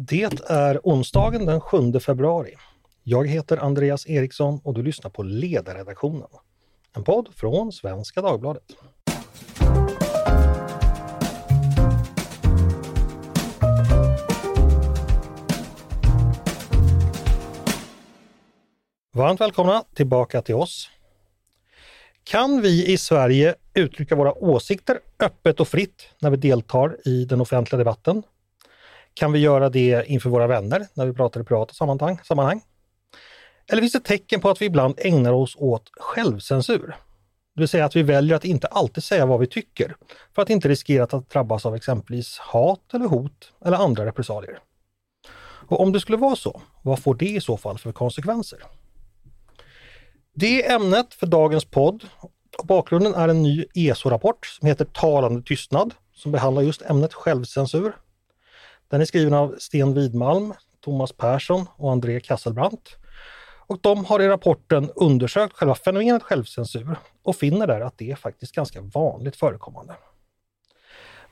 Det är onsdagen den 7 februari. Jag heter Andreas Eriksson och du lyssnar på Ledarredaktionen. En podd från Svenska Dagbladet. Varmt välkomna tillbaka till oss. Kan vi i Sverige uttrycka våra åsikter öppet och fritt när vi deltar i den offentliga debatten? Kan vi göra det inför våra vänner när vi pratar i privata sammanhang? sammanhang? Eller finns det tecken på att vi ibland ägnar oss åt självcensur? Det vill säga att vi väljer att inte alltid säga vad vi tycker för att inte riskera att drabbas av exempelvis hat eller hot eller andra repressalier. Och om det skulle vara så, vad får det i så fall för konsekvenser? Det är ämnet för dagens podd. Bakgrunden är en ny ESO-rapport som heter Talande tystnad som behandlar just ämnet självcensur. Den är skriven av Sten Widmalm, Thomas Persson och André Kasselbrandt. Och de har i rapporten undersökt själva fenomenet självcensur och finner där att det är faktiskt ganska vanligt förekommande.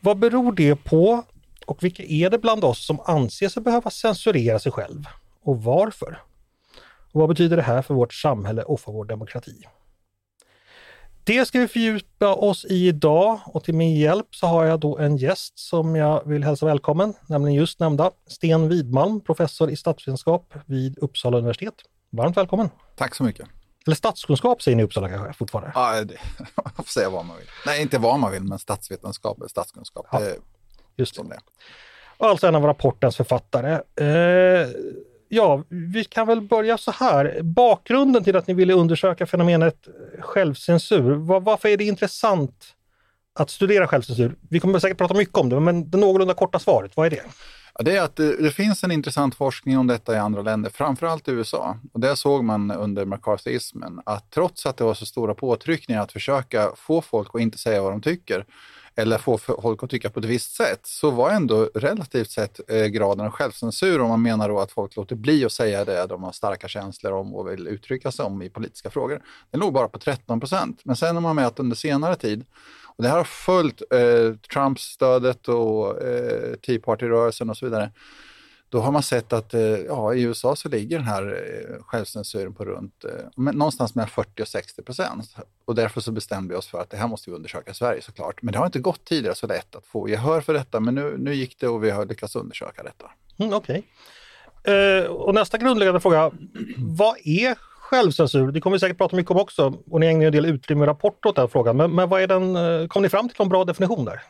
Vad beror det på och vilka är det bland oss som anser sig behöva censurera sig själv och varför? Och vad betyder det här för vårt samhälle och för vår demokrati? Det ska vi fördjupa oss i idag och till min hjälp så har jag då en gäst som jag vill hälsa välkommen, nämligen just nämnda Sten Widmalm, professor i statsvetenskap vid Uppsala universitet. Varmt välkommen! Tack så mycket! Eller statskunskap säger ni i Uppsala kanske fortfarande? Ja, det, man får säga vad man vill. Nej, inte vad man vill, men statsvetenskap eller statskunskap. Ja, det, just det. det. Och alltså en av rapportens författare. Eh, ja, vi kan väl börja så här. Bakgrunden till att ni ville undersöka fenomenet självcensur, var, varför är det intressant att studera självcensur? Vi kommer säkert prata mycket om det, men det någorlunda korta svaret, vad är det? Ja, det är att det, det, finns en intressant forskning om detta i andra länder, framförallt i USA. Och där såg man under McCarthyismen att trots att det var så stora påtryckningar att försöka få folk att inte säga vad de tycker, eller få folk att tycka på ett visst sätt, så var ändå relativt sett eh, graden av självcensur, om man menar då att folk låter bli att säga det de har starka känslor om och vill uttrycka sig om i politiska frågor, den låg bara på 13 procent. Men sen har man mätt under senare tid, och det här har följt eh, Trumps stödet och eh, Tea Party-rörelsen och så vidare, då har man sett att eh, ja, i USA så ligger den här eh, självcensuren på runt eh, någonstans mellan 40 och 60 procent. Och därför så bestämde vi oss för att det här måste vi undersöka i Sverige såklart. Men det har inte gått tidigare så lätt att få gehör för detta, men nu, nu gick det och vi har lyckats undersöka detta. Mm, Okej. Okay. Eh, och nästa grundläggande fråga, vad är självcensur? Det kommer vi säkert prata mycket om också och ni ägnar en del utrymme i rapporter åt den frågan. Men, men vad är den, eh, kom ni fram till någon bra definition där?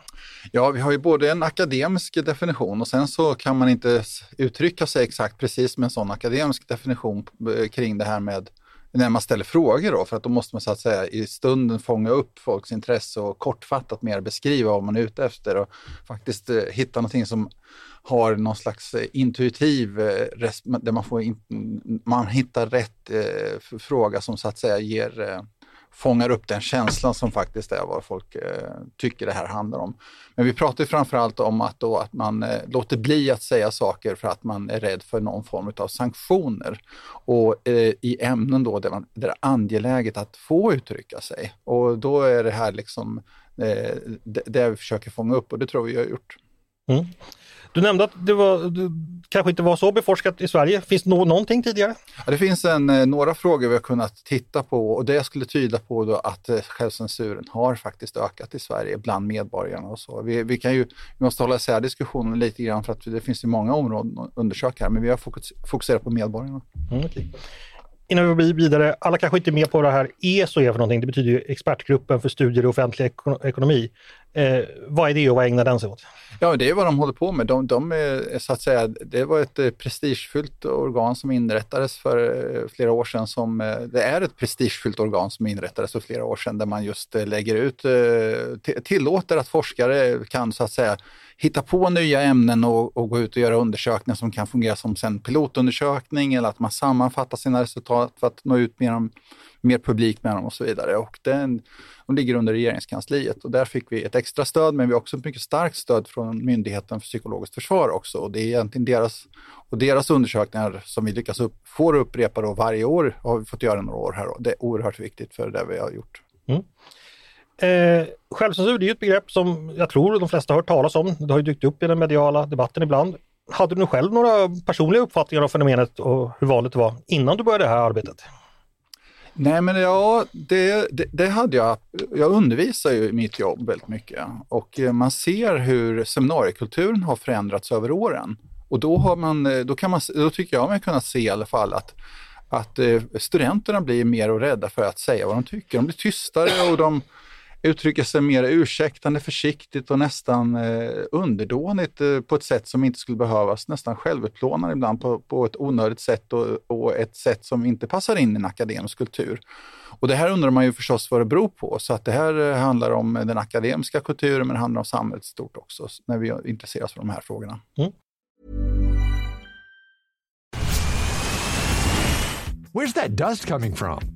Ja, vi har ju både en akademisk definition och sen så kan man inte uttrycka sig exakt precis med en sån akademisk definition eh, kring det här med när man ställer frågor då, för att då måste man så att säga i stunden fånga upp folks intresse och kortfattat mer beskriva vad man är ute efter och faktiskt eh, hitta någonting som har någon slags eh, intuitiv, eh, där man, får in, man hittar rätt eh, fråga som så att säga ger eh, fångar upp den känslan som faktiskt är vad folk eh, tycker det här handlar om. Men vi pratar framförallt om att, då, att man eh, låter bli att säga saker för att man är rädd för någon form av sanktioner. Och eh, i ämnen då där, man, där det är angeläget att få uttrycka sig. Och då är det här liksom eh, det, det vi försöker fånga upp och det tror vi har gjort. Mm. Du nämnde att det, var, det kanske inte var så beforskat i Sverige. Finns det någonting tidigare? Ja, det finns en, eh, några frågor vi har kunnat titta på och det skulle tyda på då att eh, självcensuren har faktiskt ökat i Sverige bland medborgarna och så. Vi, vi kan ju, vi måste hålla isär diskussionen lite grann för att det finns ju många områden att undersöka här, men vi har fokuserat på medborgarna. Mm, okay innan vi blir vidare, alla kanske inte är med på vad det här ESO är för någonting. Det betyder ju Expertgruppen för studier i offentlig ekonomi. Eh, vad är det och vad ägnar den sig åt? Ja, det är vad de håller på med. De, de är, så att säga, det var ett eh, prestigefyllt organ som inrättades för eh, flera år sedan. Som, eh, det är ett prestigefyllt organ som inrättades för flera år sedan där man just lägger ut, tillåter att forskare kan så att säga hitta på nya ämnen och, och, gå ut och göra undersökningar som kan fungera som sen pilotundersökning eller att man sammanfattar sina resultat för att nå ut med dem, mer publik med dem och så vidare. Och den, de ligger under regeringskansliet och där fick vi ett extra stöd men vi har också ett mycket starkt stöd från Myndigheten för psykologiskt försvar också. Och det är egentligen deras, och deras undersökningar som vi lyckas upp, får upprepa då varje år, har vi fått göra några år här Då. det är oerhört viktigt för det vi har gjort. Mm. Eh, självcensur är ett begrepp som jag tror de flesta har hört talas om. Det har ju dykt upp i den mediala debatten ibland. hade du själv några personliga uppfattningar om fenomenet och hur vanligt det var innan du började det här arbetet? Nej, men ja, det, det, det, hade jag. Jag undervisar ju i mitt jobb väldigt mycket och eh, man ser hur seminariekulturen har förändrats över åren. Och då, har man, eh, då, kan man, då tycker jag man kunnat se i alla fall att, att eh, studenterna blir mer och rädda för att säga vad de tycker. De blir tystare och de uttrycker sig mer ursäktande, försiktigt och nästan eh, underdånigt eh, på ett sätt som inte skulle behövas. Nästan självutplånande ibland på, på ett onödigt sätt och, och, ett sätt som inte passar in i en akademisk kultur. Och det här undrar man ju förstås vad det beror på. Så att det här eh, handlar om den akademiska kulturen men det handlar om samhället stort också när vi intresserar oss för de här frågorna. Mm. Where's that dust coming from?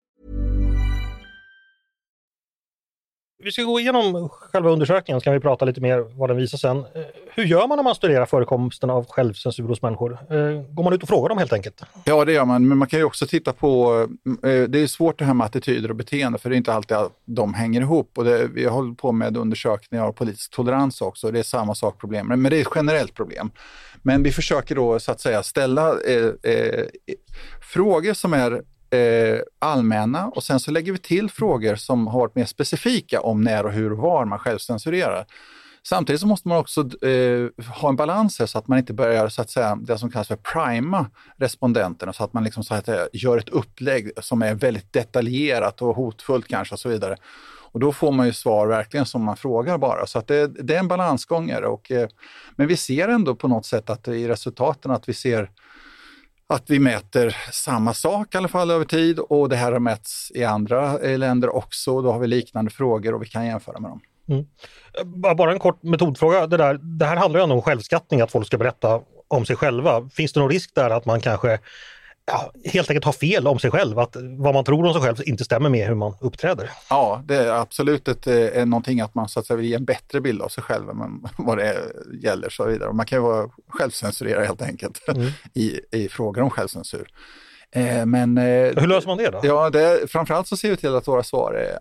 Vi ska gå igenom själva undersökningen så kan vi prata lite mer vad den visar sen. Eh, hur gör man när man studerar förekomsten av självcensur hos människor? Eh, går man ut och frågar dem helt enkelt? Ja, det gör man, men man kan ju också titta på, eh, det är svårt det här med attityder och beteende, för det är inte alltid att de hänger ihop. Och det, vi håller på med undersökningar av politisk tolerans också, det är samma sak problem, men det är ett generellt problem. Men vi försöker då så att säga ställa eh, eh, frågor som är eh, allmänna och sen så lägger vi till frågor som har varit mer specifika om när och hur och var man självcensurerar. Samtidigt så måste man också eh, ha en balans här så att man inte börjar så att säga, det som kallas för prima respondenterna så att man liksom så att säga, gör ett upplägg som är väldigt detaljerat och hotfullt kanske och så vidare. Och då får man ju svar verkligen som man frågar bara. Så att det, det är en balansgångare. Och, eh, men vi ser ändå på något sätt att i resultaten att vi ser att vi mäter samma sak i alla fall över tid och det här har mätts i andra eh, länder också. Då har vi liknande frågor och vi kan jämföra med dem. Mm. Bara en kort metodfråga. Det, där, det här handlar ju om självskattning, att folk ska berätta om sig själva. Finns det någon risk där att man kanske ja, helt enkelt har fel om sig själv, att vad man tror om sig själv inte stämmer med hur man uppträder. Ja, det är absolut ett, är eh, någonting att man så att säga, vill ge en bättre bild av sig själv än vad det gäller. Så vidare. Man kan ju vara självcensurera helt enkelt mm. i, i frågor om självcensur. Eh, men, eh, Hur löser man det då? Ja, det, framförallt så ser vi till att våra svar är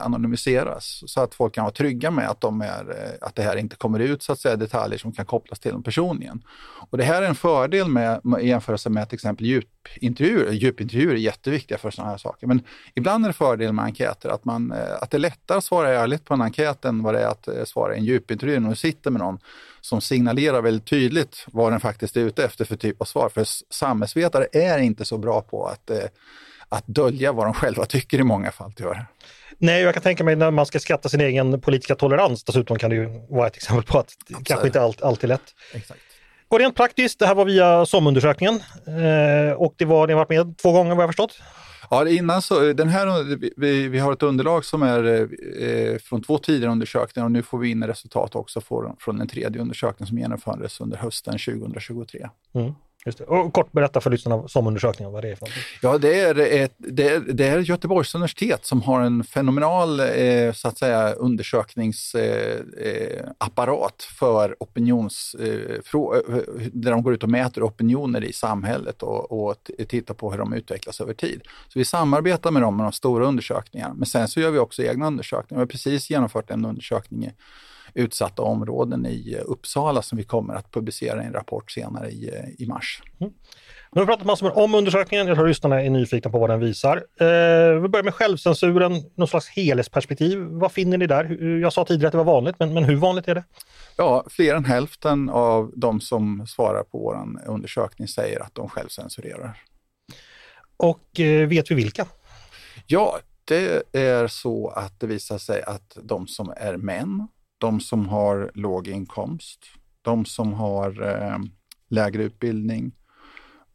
anonymiseras så att folk kan vara trygga med att, de är, att det här inte kommer ut så att säga, detaljer som kan kopplas till dem personligen. Och det här är en fördel med, i jämförelse med till exempel djupintervjuer. Djupintervjuer är jätteviktiga för sådana här saker, men ibland är det fördel med enkäter att, man, att det är lättare att svara ärligt på en enkät än vad det är att svara i en djupintervju när du sitter med någon som signalerar väldigt tydligt vad den faktiskt är ute efter för typ av svar. För samhällsvetare är inte så bra på att, eh, att dölja vad de själva tycker i många fall tyvärr. Nej, jag kan tänka mig när man ska skatta sin egen politiska tolerans dessutom kan det ju vara ett exempel på att det Absolut. kanske inte allt, alltid är lätt. Exakt. Och rent praktiskt, det här var via SOM-undersökningen eh, och det var, ni har varit med två gånger vad jag förstått? Ja, innan så, eh, den här, eh, vi, vi har ett underlag som är eh, eh, från två tidigare undersökningar och nu får vi in resultat också från, från en tredje undersökning som genomfördes under hösten 2023. Mm. Just det. Och kort berätta för lyssnarna som undersökningen vad det är för något. Ja, det är, ett, det, är, det är Göteborgs universitet som har en fenomenal eh, så att säga, undersökningsapparat eh, för opinions... Eh, frå, eh, där de går ut och mäter opinioner i samhället och, och tittar på hur de utvecklas över tid. Så vi samarbetar med dem med de stora undersökningarna. Men sen så gör vi också egna undersökningar. Vi har precis genomfört en undersökning utsatta områden i Uppsala som vi kommer att publicera i en rapport senare i, i mars. Mm. Nu har vi pratat massor om undersökningen, jag tror lyssnarna är nyfikna på vad den visar. Eh, vi börjar med självcensuren, någon slags helhetsperspektiv. Vad finner ni där? Jag sa tidigare att det var vanligt, men, men hur vanligt är det? Ja, fler än hälften av de som svarar på vår undersökning säger att de självcensurerar. Och eh, vet vi vilka? Ja, det är så att det visar sig att de som är män de som har låg inkomst, de som har eh, lägre utbildning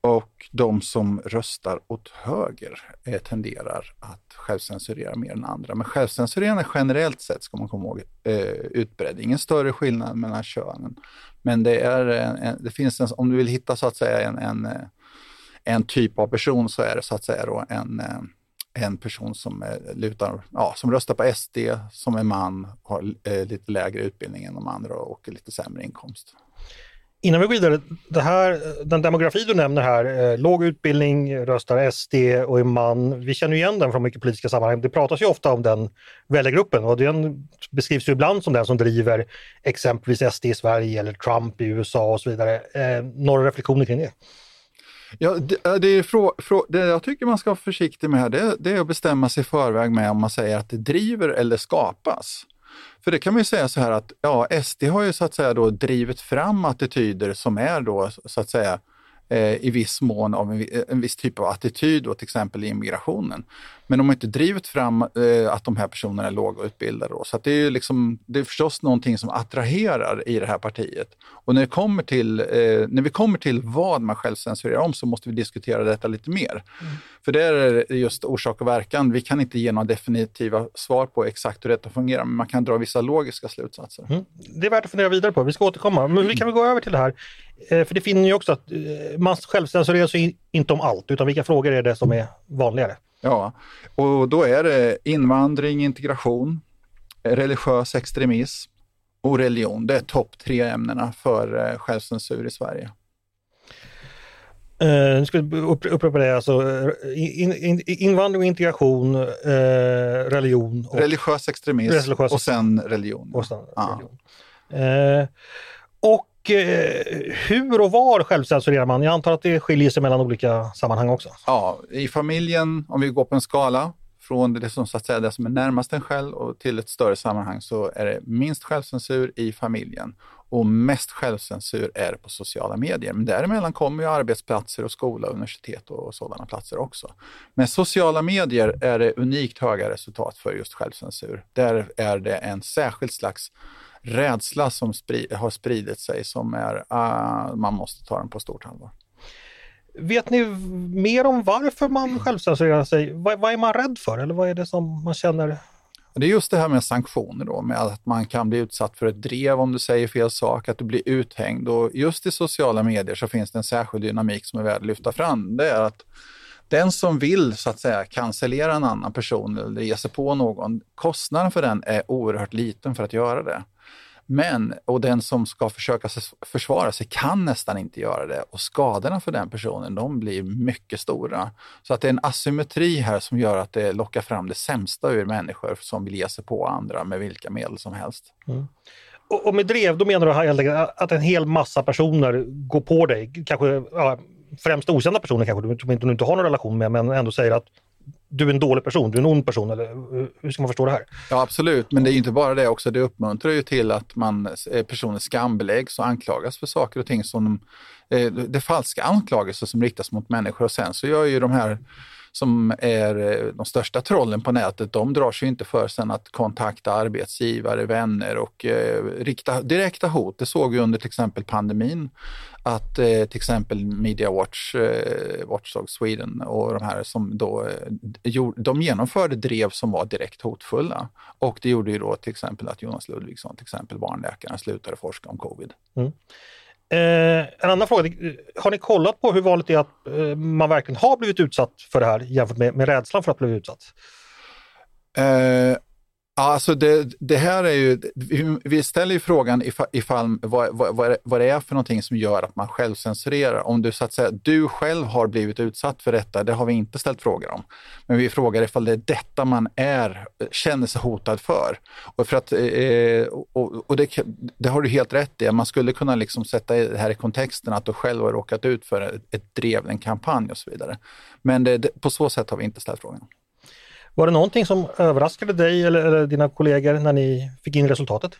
och de som röstar åt höger eh, tenderar att självcensurera mer än andra. Men självcensureringen är generellt sett, ska man komma ihåg, eh, utbredd. Ingen större skillnad mellan könen. Men det, är eh, en, det finns en, om du vill hitta så att säga en, en, eh, en typ av person så är det så att säga då en, eh, en person som, lutar, ja, som röstar på SD, som är man, har eh, lite lägre utbildning än de andra och lite sämre inkomst. Innan vi går vidare, det här, den demografi du nämner här, eh, låg utbildning, röstar SD och är man. Vi känner igen den från mycket politiska sammanhang. Det pratas ju ofta om den väljargruppen och den beskrivs ju ibland som den som driver exempelvis SD i Sverige eller Trump i USA och så vidare. Eh, några reflektioner kring det? Ja, det, det, är frå, frå, det jag tycker man ska vara försiktig med det, det är att bestämma sig i förväg med om man säger att det driver eller skapas. För det kan man ju säga så här att ja, SD har ju så att säga då drivit fram attityder som är då så att säga eh, i viss mån av en, en viss typ av attityd, då, till exempel i immigrationen. Men de har inte drivit fram eh, att de här personerna är lågutbildade. Då. Så det, är liksom, det är förstås någonting som attraherar i det här partiet. Och när, det kommer till, eh, när vi kommer till vad man själv censurerar om så måste vi diskutera detta lite mer. Mm. För det är just orsak och verkan. Vi kan inte ge några definitiva svar på exakt hur detta fungerar, men man kan dra vissa logiska slutsatser. Mm. Det är värt att fundera vidare på. Vi ska återkomma. Men vi kan väl gå över till det här. Eh, för det finner ju också att eh, man självcensurerar sig inte om allt, utan vilka frågor är det som är vanligare? Ja, och då är det invandring, integration, religiös extremism och religion. Det är topp tre ämnena för eh, självcensur i Sverige. Uh, nu ska vi upprepa det, alltså in, in, invandring, integration, uh, religion. Och, religiös extremism religiös och sen religion. Och, sen religion. Uh, och Eh, hur och var självcensurerar man? Jag antar att det skiljer sig mellan olika sammanhang också? Ja, i familjen, om vi går på en skala, från det som, så att säga, det som är närmast en själv och till ett större sammanhang så är det minst självcensur i familjen och mest självcensur är på sociala medier. Men däremellan kommer ju arbetsplatser och skola, universitet och sådana platser också. Men sociala medier är det unikt höga resultat för just självcensur. Där är det en särskild slags rädsla som sprid, har spridit sig som är, uh, man måste ta den på stort allvar. Vet ni mer om varför man självcensurerar sig? Vad, vad, är man rädd för eller vad är det som man känner? Det är just det här med sanktioner då, med att man kan bli utsatt för ett drev om du säger fel sak, att du blir uthängd och just i sociala medier så finns det en särskild dynamik som är värd att lyfta fram. Det är att den som vill så att säga cancellera en annan person eller ge sig på någon, kostnaden för den är oerhört liten för att göra det. Men, och den som ska försöka försvara sig kan nästan inte göra det och skadorna för den personen de blir mycket stora. Så att det är en asymmetri här som gör att det lockar fram det sämsta ur människor som vill ge sig på andra med vilka medel som helst. Mm. Och, och med drev, då menar du att en hel massa personer går på dig, kanske ja, främst okända personer kanske som du inte har någon relation med, men ändå säger att du är en dålig person, du är en ond person, eller eh, hur ska man förstå det här? Ja absolut, men det är inte bara det också, det uppmuntrar ju till att man, eh, personer skambeläggs och anklagas för saker och ting som eh, det är falska anklagelser som riktas mot människor och sen så gör ju de här som är de största trollen på nätet, de drar sig inte för sen att kontakta arbetsgivare, vänner och eh, rikta direkta hot. Det såg vi under till exempel pandemin att eh, till exempel Media Watch, eh, Watchdog Sweden och de här som då eh, de genomförde drev som var direkt hotfulla. Och det gjorde ju då till exempel att Jonas Ludvigsson, till exempel barnläkaren, slutade forska om covid. Mm. Eh, en annan fråga, har ni kollat på hur vanligt det är att eh, man verkligen har blivit utsatt för det här jämfört med, med rädslan för att bli utsatt? Alltså det, det, här är ju, vi ställer ju frågan ifall, ifall vad, vad, vad det är för någonting som gör att man självcensurerar. Om du så att säga, du själv har blivit utsatt för detta, det har vi inte ställt frågor om. Men vi frågar ifall det är detta man är, känner sig hotad för. Och, för att, eh, och, och det, det, har du helt rätt i, man skulle kunna liksom sätta det här i kontexten att du själv har råkat ut för ett, ett drev, en kampanj och så vidare. Men det, på så sätt har vi inte ställt frågan. Var det någonting som överraskade dig eller, eller dina kollegor när ni fick in resultatet?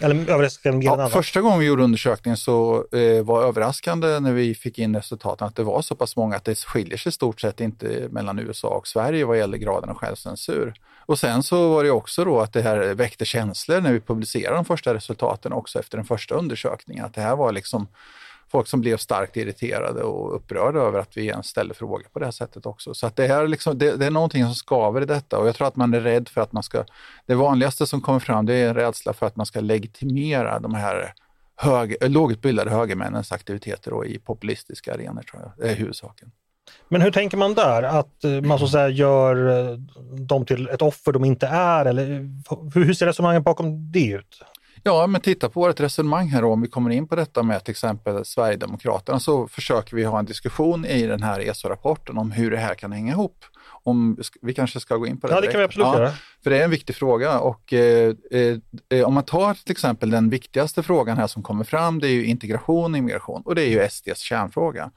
Eller överraskande ja, Första gången vi gjorde undersökningen så eh, var överraskande när vi fick in resultaten att det var så pass många att det skiljer sig stort sett inte mellan USA och Sverige vad gäller graden av självcensur. Och sen så var det också då att det här väckte känslor när vi publicerade de första resultaten också efter den första undersökningen. Att det här var liksom folk som blev starkt irriterade och upprörda över att vi ens ställer frågor på det här sättet också. Så att det, här liksom, det, det, är någonting som skaver i detta och jag tror att man är rädd för att man ska... Det vanligaste som kommer fram det är en rädsla för att man ska legitimera de här hög, lågutbildade högermännens aktiviteter då, i populistiska arenor tror jag. Det är huvudsaken. Men hur tänker man där? Att eh, man så att säga gör eh, dem till ett offer de inte är? Eller hur ser resonemanget bakom det ut? Ja, men titta på vårt resonemang här då, om vi kommer in på detta med till exempel Sverigedemokraterna så försöker vi ha en diskussion i den här ESO-rapporten om hur det här kan hänga ihop. Om, vi kanske ska gå in på det Ja, det kan vi absolut ja, göra. För det är en viktig fråga och eh, eh, om man tar till exempel den viktigaste frågan här som kommer fram, det är ju integration och immigration och det är ju SDs kärnfråga.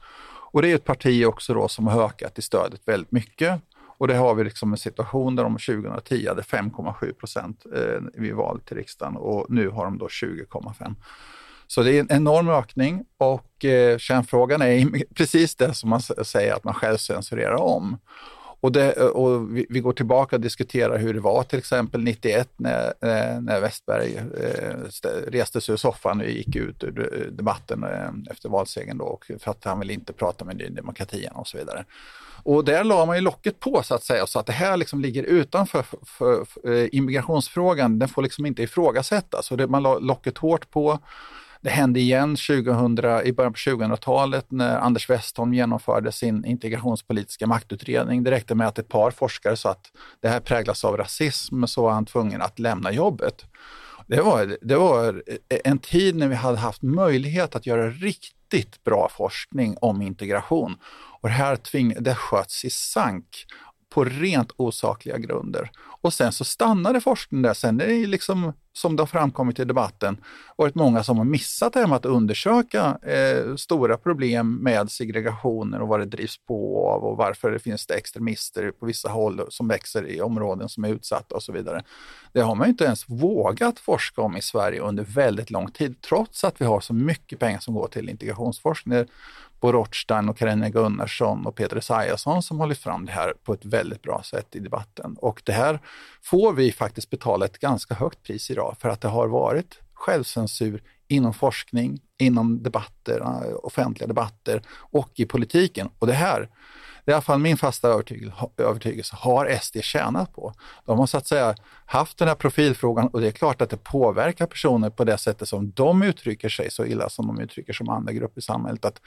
Och det är ett parti också då som har ökat i stödet väldigt mycket. Och det har vi liksom en situation där de 2010 hade 5,7 procent eh, vid val till riksdagen och nu har de då 20,5. Så det är en enorm ökning och eh, kärnfrågan är precis det som man säger att man själv censurerar om. Och, det, eh, och vi, vi, går tillbaka och diskuterar hur det var till exempel 91 när, eh, när Westberg eh, reste sig ur soffan och gick ut ur eh, debatten eh, efter valsegern då, och för att han ville inte prata med Ny Demokrati och så vidare. Och där la man ju locket på så att säga, så att det här liksom ligger utanför för, för, för, eh, immigrationsfrågan, den får liksom inte ifrågasättas. Så det, man la locket hårt på. Det hände igen 2000, i början på 2000-talet när Anders Westholm genomförde sin integrationspolitiska maktutredning. Det räckte med att ett par forskare sa att det här präglas av rasism, så var han tvungen att lämna jobbet. Det var, det var en tid när vi hade haft möjlighet att göra riktigt bra forskning om integration. Och det här tving, det sköts i sank på rent osakliga grunder. Och sen så stannade forskningen där. Sen är det liksom, som det har framkommit i debatten, varit många som har missat det här med att undersöka eh, stora problem med segregationer och vad det drivs på av och varför det finns det extremister på vissa håll som växer i områden som är utsatta och så vidare. Det har man inte ens vågat forska om i Sverige under väldigt lång tid, trots att vi har så mycket pengar som går till integrationsforskning. Bo Rothstein och Carina Gunnarsson och Peter Esaiasson som har lyft fram det här på ett väldigt bra sätt i debatten. Och det här får vi faktiskt betala ett ganska högt pris idag för att det har varit självcensur inom forskning, inom debatter, eh, offentliga debatter och i politiken. Och det här det är i alla fall min fasta övertygelse, har SD tjänat på. De har så att säga haft den här profilfrågan och det är klart att det påverkar personer på det sättet som de uttrycker sig så illa som de uttrycker som andra grupper i samhället. Att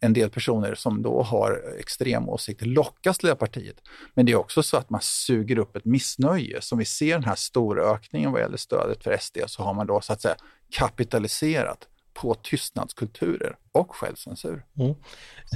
en del personer som då har extrema åsikter lockas till det partiet. Men det är också så att man suger upp ett missnöje. Som vi ser den här stora ökningen vad gäller stödet för SD så har man då så att säga kapitaliserat på tystnadskulturer och självcensur. Mm.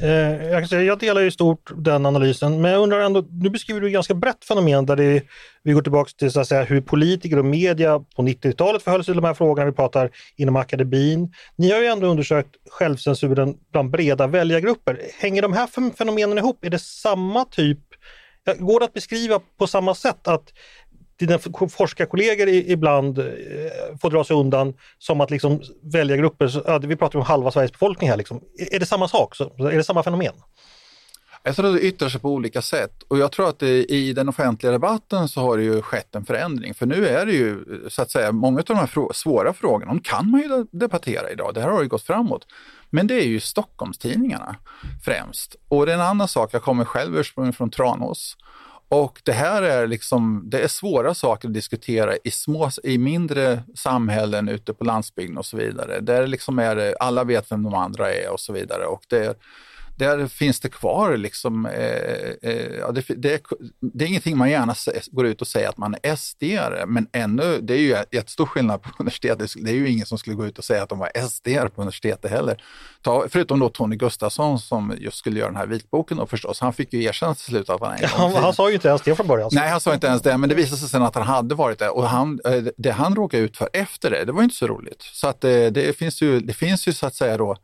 Eh, jag, säga, jag delar i stort den analysen, men jag undrar ändå, nu beskriver du ett ganska brett fenomen där det, vi går tillbaka till så att säga, hur politiker och media på 90-talet förhöll sig till de här frågorna, vi pratar inom akademin. Ni har ju ändå undersökt självcensuren bland breda väljargrupper. Hänger de här fenomenen ihop? Är det samma typ Går det att beskriva på samma sätt att dina forskarkollegor ibland eh, får dra sig undan som att liksom välja grupper, ja, vi pratar om halva Sveriges befolkning här, liksom. är det samma sak? Är det samma fenomen? Jag tror att det yttrar sig på olika sätt och jag tror att det, i den offentliga debatten så har det ju skett en förändring. För nu är det ju så att säga, många av de här frå svåra frågorna, de kan man ju debattera idag. Det här har ju gått framåt. Men det är ju Stockholmstidningarna främst. Och det är en annan sak, jag kommer själv ursprungligen från Tranås och det här är liksom, det är svåra saker att diskutera i, små, i mindre samhällen ute på landsbygden och så vidare. Där liksom är alla vet vem de andra är och så vidare. Och det, där finns det kvar liksom, eh, eh, det, det, det, är ingenting man gärna går ut och säger att man är sd men ännu, det är ju jättestor skillnad på universitetet. Det är ju ingen som skulle gå ut och säga att de var sd på universitetet heller. Ta, förutom då Tony Gustafsson som just skulle göra den här vitboken och förstås. Han fick ju erkänna till slut att han en han, han sa ju inte ens det från början. Nej, han sa inte ens det, men det visade sig sen att han hade varit det och han, eh, det han råkade ut för efter det, det var inte så roligt. Så att det, eh, det finns ju, det finns ju så att säga då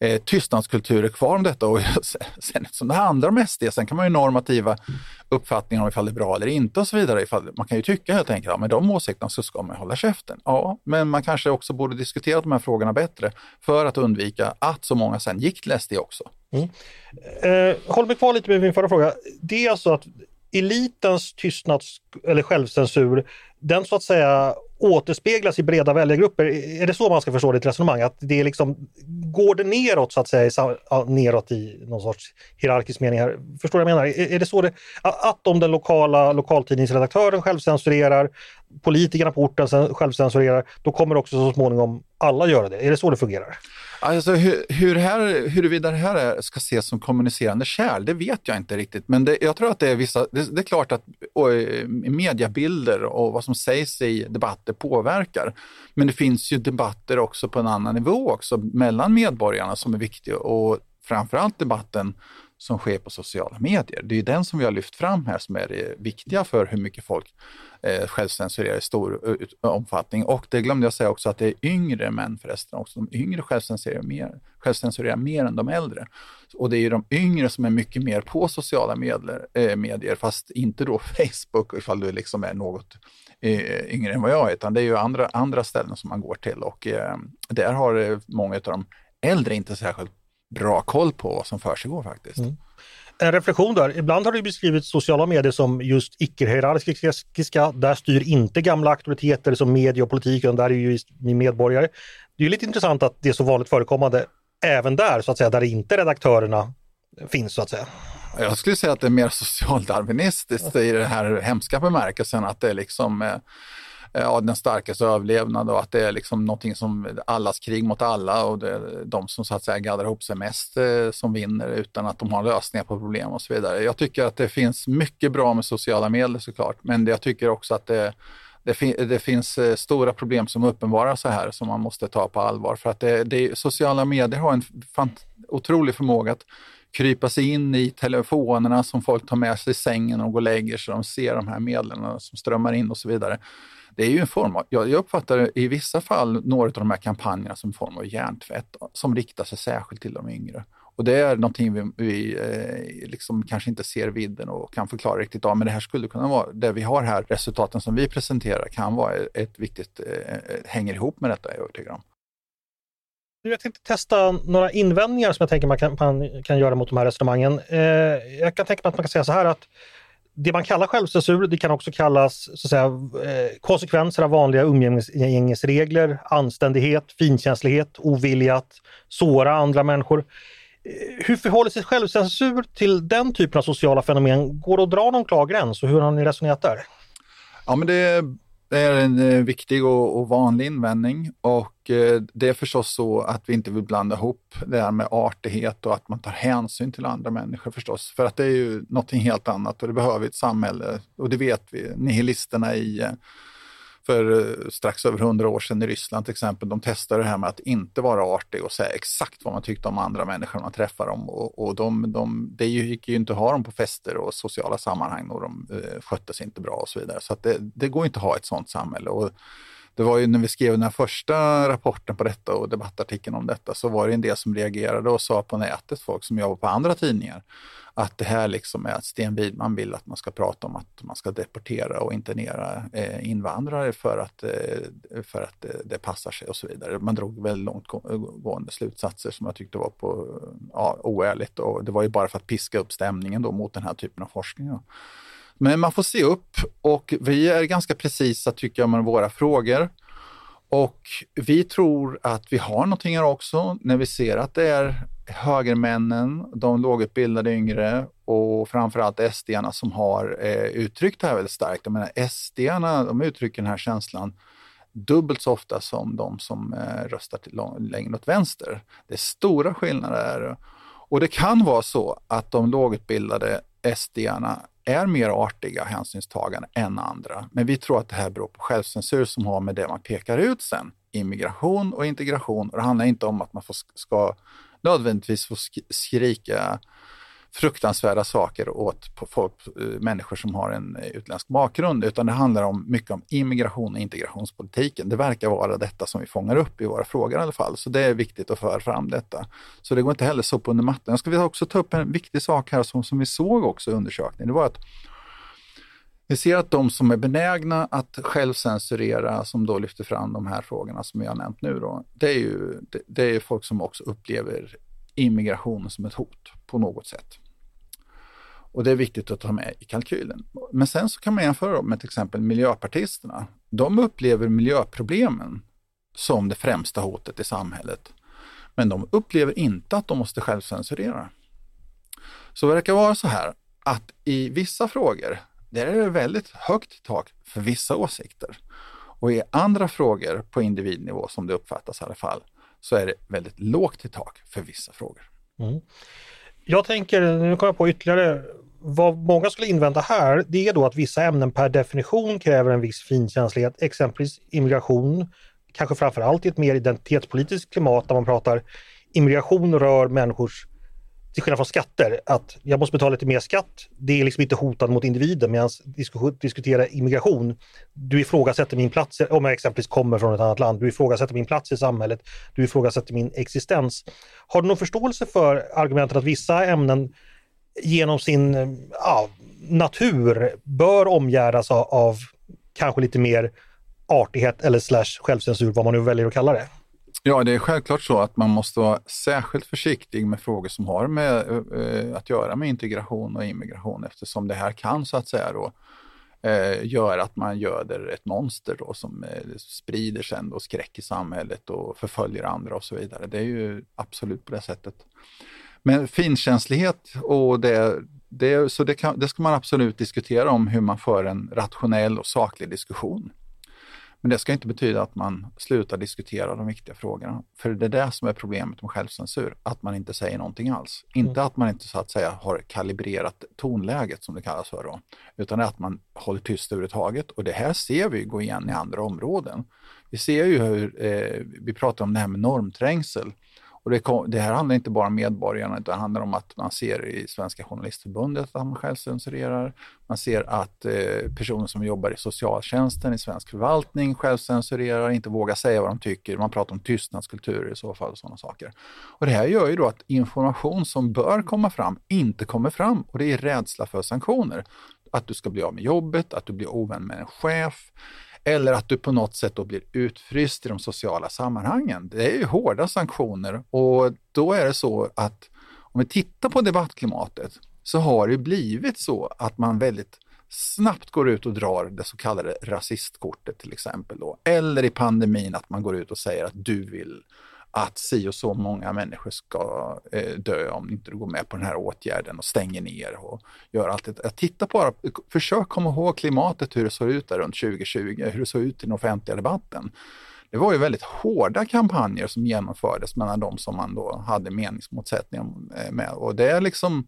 eh, tystnadskulturer kvar om detta. Och sen eftersom det handlar om SD, sen kan man ju normativa uppfattningar om ifall det är bra eller inte och så vidare. Ifall, man kan ju tycka helt enkelt, ja, med de åsikterna så ska man hålla käften. Ja, men man kanske också borde diskutera de här frågorna bättre för att undvika att så många sen gick till SD också. Mm. Eh, håll mig kvar lite med min förra fråga. Det är alltså att elitens tystnads eller självcensur, den så att säga återspeglas i breda väljargrupper. Är det så man ska förstå ditt resonemang? Att det är liksom, går det neråt så att säga, neråt i någon sorts hierarkisk mening här? Förstår du vad jag menar? Är det så det, att om den lokala lokaltidningsredaktören självcensurerar, politikerna på orten självcensurerar, då kommer också så småningom alla göra det. Är det så det fungerar? Alltså hur, hur här, huruvida det här är, ska ses som kommunicerande kärl, det vet jag inte riktigt. Men det, jag tror att det är vissa, det, det är klart att och, eh, mediebilder och vad som sägs i debatter påverkar. Men det finns ju debatter också på en annan nivå också mellan medborgarna som är viktiga och framförallt debatten som sker på sociala medier. Det är den som vi har lyft fram här som är det viktiga för hur mycket folk eh, självcensurerar i stor omfattning. Och det glömde jag säga också att det är yngre män förresten också. De yngre självcensurerar mer, självcensurerar mer än de äldre. Och det är ju de yngre som är mycket mer på sociala medier, eh, medier fast inte då Facebook ifall du liksom är något eh, yngre än vad jag är, utan det är ju andra, andra ställen som man går till och eh, där har eh, många av de äldre inte särskilt bra koll på vad som försiggår faktiskt. Mm. En reflektion där. Ibland har det beskrivit sociala medier som just icke-hierarkiska. Där styr inte gamla auktoriteter som media och politik, utan där är ju medborgare. Det är lite intressant att det är så vanligt förekommande även där, så att säga, där inte redaktörerna finns så att säga. Jag skulle säga att det är mer socialdarwinistiskt i den här hemska bemärkelsen att det är liksom eh, Eh, ja, den starkaste överlevnad och att det är liksom någonting som allas krig mot alla och det är de som så att säga gaddar ihop sig mest eh, som vinner utan att de har lösningar på problem och så vidare. Jag tycker att det finns mycket bra med sociala medel såklart, men jag tycker också att det det, fin det, finns eh, stora problem som uppenbarar sig här som man måste ta på allvar. För att det, det, sociala medier har en otrolig förmåga att krypa sig in i telefonerna som folk tar med sig i sängen och går och lägger sig. De ser de här medlen som strömmar in och så vidare det är ju en form av, jag, uppfattar i vissa fall några av de här kampanjerna som en form av hjärntvätt som riktar sig särskilt till de yngre. Och det är någonting vi, vi eh, liksom kanske inte ser vidden och kan förklara riktigt av, men det här skulle kunna vara, det vi har här, resultaten som vi presenterar kan vara ett viktigt, eh, eh hänger ihop med detta, är jag övertygad om. Jag tänkte testa några invändningar som jag tänker man kan, man kan göra mot de här resonemangen. Eh, jag kan tänka mig att man kan säga så här att det man kallar självcensur, det kan också kallas så att säga, eh, konsekvenser av vanliga umgängesregler, anständighet, finkänslighet, ovilja att såra andra människor. Eh, hur förhåller sig självcensur till den typen av sociala fenomen? Går det att dra någon klar gräns och hur har ni resonerat där? Ja, men det är en eh, viktig och, och, vanlig invändning och Eh, det är förstås så att vi inte vill blanda ihop det här med artighet och att man tar hänsyn till andra människor förstås. För att det är ju någonting helt annat och det behöver vi ett samhälle och det vet vi. Nihilisterna i eh, för eh, strax över hundra år sedan i Ryssland till exempel. De testade det här med att inte vara artig och säga exakt vad man tyckte om andra människor när man träffar dem. Och, och de, de, det gick ju inte att ha dem på fester och sociala sammanhang och de eh, skötte sig inte bra och så vidare. Så det, det går inte att ha ett sådant samhälle. Och det var ju när vi skrev den här första rapporten på detta och debattartikeln om detta så var det en del som reagerade och sa på nätet, folk som jobbar på andra tidningar, att det här liksom är att Sten Widman vill att man ska prata om att man ska deportera och internera eh, invandrare för att, eh, för att eh, det passar sig och så vidare. Man drog väldigt långtgående slutsatser som jag tyckte var på, ja, oärligt och det var ju bara för att piska upp stämningen då mot den här typen av forskning. Då. Men man får se upp och vi är ganska precisa tycker jag med våra frågor. Och vi tror att vi har någonting här också när vi ser att det är högermännen, de lågutbildade yngre och framförallt sd som har eh, uttryckt det här väldigt starkt. Jag menar sd de uttrycker den här känslan dubbelt så ofta som de som eh, röstar till längre åt vänster. Det är stora skillnader. Och det kan vara så att de lågutbildade sd är mer artiga och hänsynstagande än andra. Men vi tror att det här beror på självcensur som har med det man pekar ut sen. Immigration och integration. Och det handlar inte om att man får, ska nödvändigtvis få skrika fruktansvärda saker åt folk, eh, människor som har en eh, utländsk bakgrund, utan det handlar om mycket om immigration och integrationspolitiken. Det verkar vara detta som vi fångar upp i våra frågor i alla fall, så det är viktigt att föra fram detta. Så det går inte heller sopa under mattan. Jag skulle också ta upp en viktig sak här som, som vi såg också i undersökningen. Det var att vi ser att de som är benägna att självcensurera, som då lyfter fram de här frågorna som vi har nämnt nu, då, det, är ju, det, det är folk som också upplever immigration som ett hot på något sätt. Och det är viktigt att ta med i kalkylen. Men sen så kan man jämföra med till exempel miljöpartisterna. De upplever miljöproblemen som det främsta hotet i samhället. Men de upplever inte att de måste självcensurera. Så det verkar vara så här att i vissa frågor där är det väldigt högt tak för vissa åsikter. Och i andra frågor på individnivå, som det uppfattas i alla fall, så är det väldigt lågt i tak för vissa frågor. Mm. Jag tänker, nu kommer jag på ytterligare, vad många skulle invända här, det är då att vissa ämnen per definition kräver en viss finkänslighet, exempelvis immigration, kanske framförallt i ett mer identitetspolitiskt klimat där man pratar immigration rör människors till skillnad från skatter, att jag måste betala lite mer skatt, det är liksom inte hotande mot individen medan diskutera immigration, du ifrågasätter min plats, om jag exempelvis kommer från ett annat land, du ifrågasätter min plats i samhället, du ifrågasätter min existens. Har du någon förståelse för argumentet att vissa ämnen genom sin ja, natur bör omgärdas av, av kanske lite mer artighet eller slash självcensur, vad man nu väljer att kalla det? Ja, det är självklart så att man måste vara särskilt försiktig med frågor som har med eh, att göra med integration och immigration eftersom det här kan så att säga då eh, göra att man göder ett monster då som eh, sprider sen då skräck i samhället och förföljer andra och så vidare. Det är ju absolut på det sättet. Men finkänslighet och det, det, så det, kan, det ska man absolut diskutera om hur man för en rationell och saklig diskussion. Men det ska inte betyda att man slutar diskutera de viktiga frågorna. För det är det som är problemet med självcensur, att man inte säger någonting alls. Mm. Inte att man inte så att säga har kalibrerat tonläget som det kallas för då, utan att man håller tyst överhuvudtaget. Och det här ser vi gå igen i andra områden. Vi ser ju hur, eh, vi pratar om det här med normträngsel. Och det, kom, det, här handlar inte bara om medborgarna, utan det handlar om att man ser i Svenska Journalistförbundet att man självcensurerar. Man ser att eh, personer som jobbar i socialtjänsten, i svensk förvaltning självcensurerar, inte vågar säga vad de tycker. Man pratar om tystnadskulturer i så fall och sådana saker. Och det här gör ju då att information som bör komma fram inte kommer fram och det är rädsla för sanktioner. Att du ska bli av med jobbet, att du blir ovän med en chef, eller att du på något sätt då blir utfryst i de sociala sammanhangen. Det är ju hårda sanktioner och då är det så att om vi tittar på debattklimatet så har det blivit så att man väldigt snabbt går ut och drar det så kallade rasistkortet till exempel. Då. Eller i pandemin att man går ut och säger att du vill att si och så många människor ska eh, dö om inte du går med på den här åtgärden och stänger ner och gör allt det. Titta bara, försök komma ihåg klimatet, hur det såg ut där runt 2020, hur det såg ut i den offentliga debatten. Det var ju väldigt hårda kampanjer som genomfördes mellan de som man då hade meningsmotsättningar eh, med och det är liksom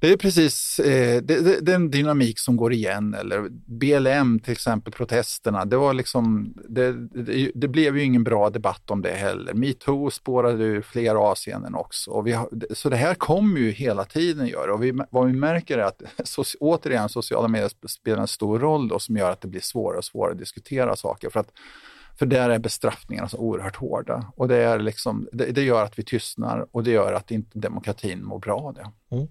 det är precis eh, det, det, den dynamik som går igen. Eller BLM till exempel, protesterna. Det, var liksom, det, det, det blev ju ingen bra debatt om det heller. Metoo spårade ur flera avseenden också. Och vi har, så det här kommer ju hela tiden göra. Och vi, vad vi märker är att så, återigen sociala medier spelar en stor roll då, som gör att det blir svårare och svårare att diskutera saker. För att för där är bestraffningarna så oerhört hårda och det, är liksom, det, det, gör att vi tystnar och det gör att inte demokratin mår bra av det. Mm.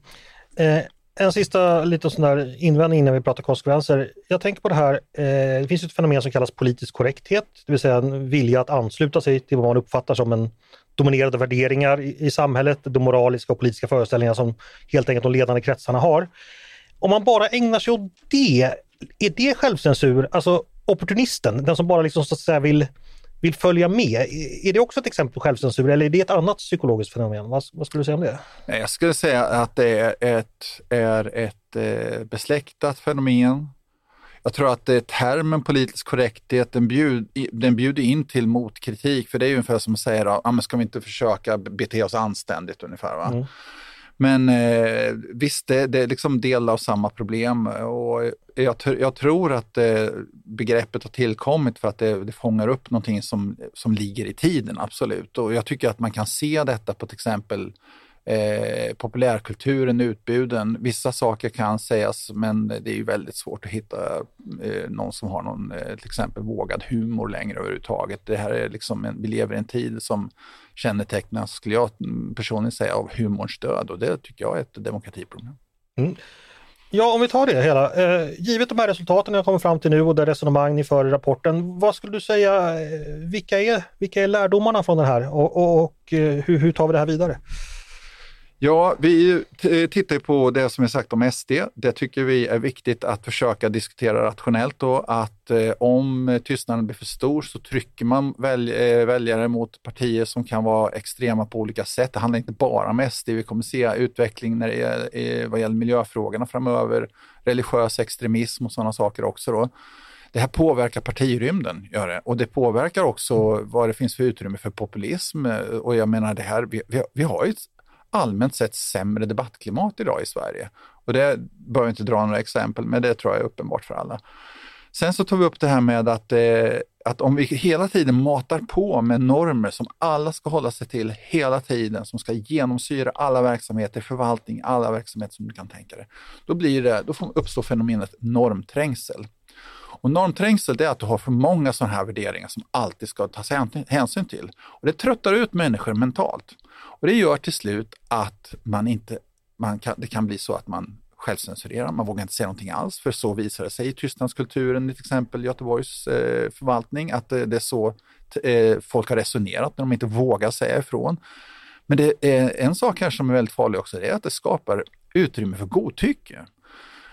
Eh, en sista liten sån där invändning innan vi pratar konsekvenser. Jag tänker på det här, eh, det finns ett fenomen som kallas politisk korrekthet, det vill säga en vilja att ansluta sig till vad man uppfattar som en dominerade värderingar i, i samhället, de moraliska och politiska föreställningar som helt enkelt de ledande kretsarna har. Om man bara ägnar sig åt det, är det självcensur? Alltså opportunisten, den som bara liksom så att säga vill vill följa med. Är det också ett exempel på självcensur eller är det ett annat psykologiskt fenomen? Vad, vad skulle du säga om det? Jag skulle säga att det är ett, är ett eh, besläktat fenomen. Jag tror att det termen politisk korrekthet, den, bjud, den bjuder in till motkritik, för det är ungefär som att säga, ah, men ska vi inte försöka bete oss anständigt ungefär. Va? Mm. Men eh, visst, det, det, är liksom del av samma problem och jag, jag tror att eh, begreppet har tillkommit för att det, det fångar upp någonting som, som ligger i tiden, absolut. Och jag tycker att man kan se detta på till exempel eh, populärkulturen, utbuden. Vissa saker kan sägas men det är ju väldigt svårt att hitta eh, någon som har någon eh, till exempel vågad humor längre överhuvudtaget. Det här är liksom en, vi lever i en tid som kännetecknas, skulle jag personligen säga, av humorns död och det tycker jag är ett demokratiproblem. Mm. Ja, om vi tar det hela. Eh, givet de här resultaten jag kommer fram till nu och det resonemang ni för i rapporten, vad skulle du säga, eh, vilka är, vilka är lärdomarna från det här och, och, och eh, hur, hur tar vi det här vidare? Ja, vi tittar ju på det som är sagt om SD. Det tycker vi är viktigt att försöka diskutera rationellt då, att eh, om tystnaden blir för stor så trycker man välj, eh, väljare mot partier som kan vara extrema på olika sätt. Det handlar inte bara om SD, vi kommer se utveckling när det är, eh, vad gäller miljöfrågorna framöver, religiös extremism och sådana saker också. Då. Det här påverkar partirymden, gör det. och det påverkar också vad det finns för utrymme för populism. Och jag menar det här, vi, vi, vi har ju ett allmänt sett sämre debattklimat idag i Sverige. Och det behöver jag inte dra några exempel, men det tror jag är uppenbart för alla. Sen så tar vi upp det här med att, eh, att om vi hela tiden matar på med normer som alla ska hålla sig till hela tiden, som ska genomsyra alla verksamheter, förvaltning, alla verksamheter som du kan tänka dig. Då, blir det, då uppstår fenomenet normträngsel. Och normträngsel det är att du har för många sådana här värderingar som alltid ska tas hänsyn till. Och det tröttar ut människor mentalt. Och det gör till slut att man inte, man kan, det kan bli så att man självcensurerar, man vågar inte säga någonting alls, för så visar det sig i tystnadskulturen, till exempel Göteborgs eh, förvaltning, att det, det är så eh, folk har resonerat när de inte vågar säga ifrån. Men det är en sak här som är väldigt farlig också, det är att det skapar utrymme för godtycke.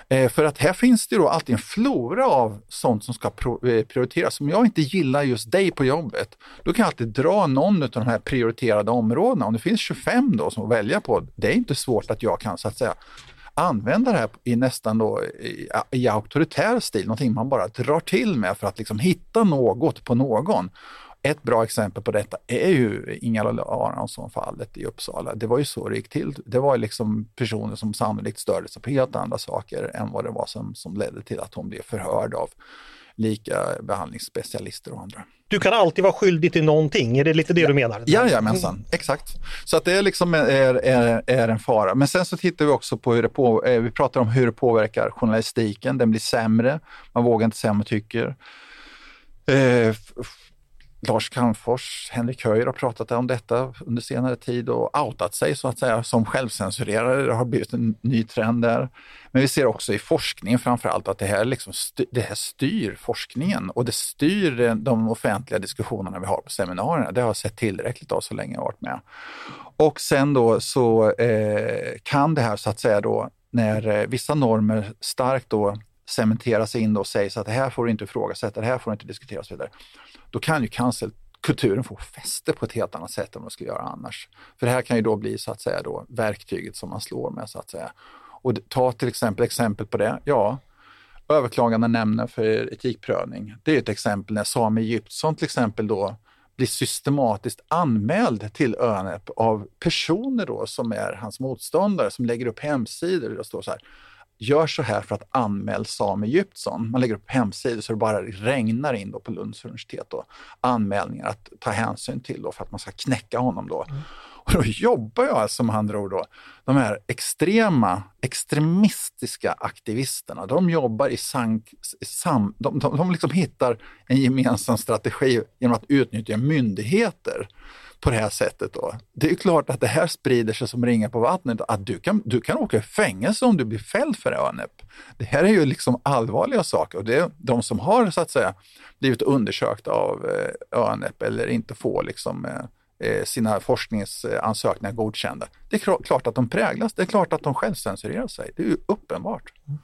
Eh, för att här finns det då alltid en flora av sånt som ska eh, prioriteras. Om jag inte gillar just dig på jobbet, då kan jag alltid dra någon av de här prioriterade områdena. Om det finns 25 då som att välja på, det är inte svårt att jag kan så att säga använda det här i nästan då i, i auktoritär stil, någonting man bara drar till med för att liksom hitta något på någon. Ett bra exempel på detta är ju Ingela Aronsson-fallet i Uppsala. Det var ju så det gick till. Det var liksom personer som sannolikt störde sig på helt andra saker än vad det var som, som ledde till att hon blev förhörd av lika behandlingsspecialister och andra. Du kan alltid vara skyldig till någonting, är det lite det ja. du menar? Jajamensan, exakt. Så att det liksom är, är, är en fara. Men sen så tittar vi också på hur det på, eh, vi pratar om hur det påverkar journalistiken. Den blir sämre, man vågar inte säga vad man tycker. Eh, Lars Calmfors, Henrik Höjer har pratat om detta under senare tid och outat sig så att säga som självcensurerare. Det har blivit en ny trend där. Men vi ser också i forskningen framförallt att det här, liksom styr, det här styr forskningen och det styr de offentliga diskussionerna vi har på seminarierna. Det har jag sett tillräckligt av så länge jag har varit med. Och sen då så eh, kan det här så att säga då när eh, vissa normer starkt då cementeras in och sägs att det här får du inte ifrågasätta, det här får du inte diskutera och så vidare då kan ju cancelkulturen få fäste på ett helt annat sätt än vad man skulle göra annars. För det här kan ju då bli så att säga då verktyget som man slår med så att säga. Och ta till exempel exempel på det, ja, överklagande nämnden för etikprövning. Det är ett exempel när Sami Egyptsson till exempel då blir systematiskt anmäld till ÖNEP av personer då som är hans motståndare som lägger upp hemsidor och står så här gör så här för att anmäla Sami Egyptsson. Man lägger upp hemsidor så det bara regnar in då på Lunds universitet då, anmälningar att ta hänsyn till då för att man ska knäcka honom då. Mm. Och då jobbar jag alltså med andra ord då, de här extrema, extremistiska aktivisterna, de jobbar i sank, sam, de, de, de liksom hittar en gemensam strategi genom att utnyttja myndigheter på det här sättet då. Det är klart att det här sprider sig som ringar på vattnet. Att du kan, du kan åka i fängelse om du blir fälld för ÖNEP. Det här är ju liksom allvarliga saker och det är de som har så att säga blivit undersökta av eh, ÖNEP eller inte får liksom eh, eh, sina forskningsansökningar godkända. Det är klart att de präglas, det är klart att de självcensurerar sig. Det är ju uppenbart. Mm.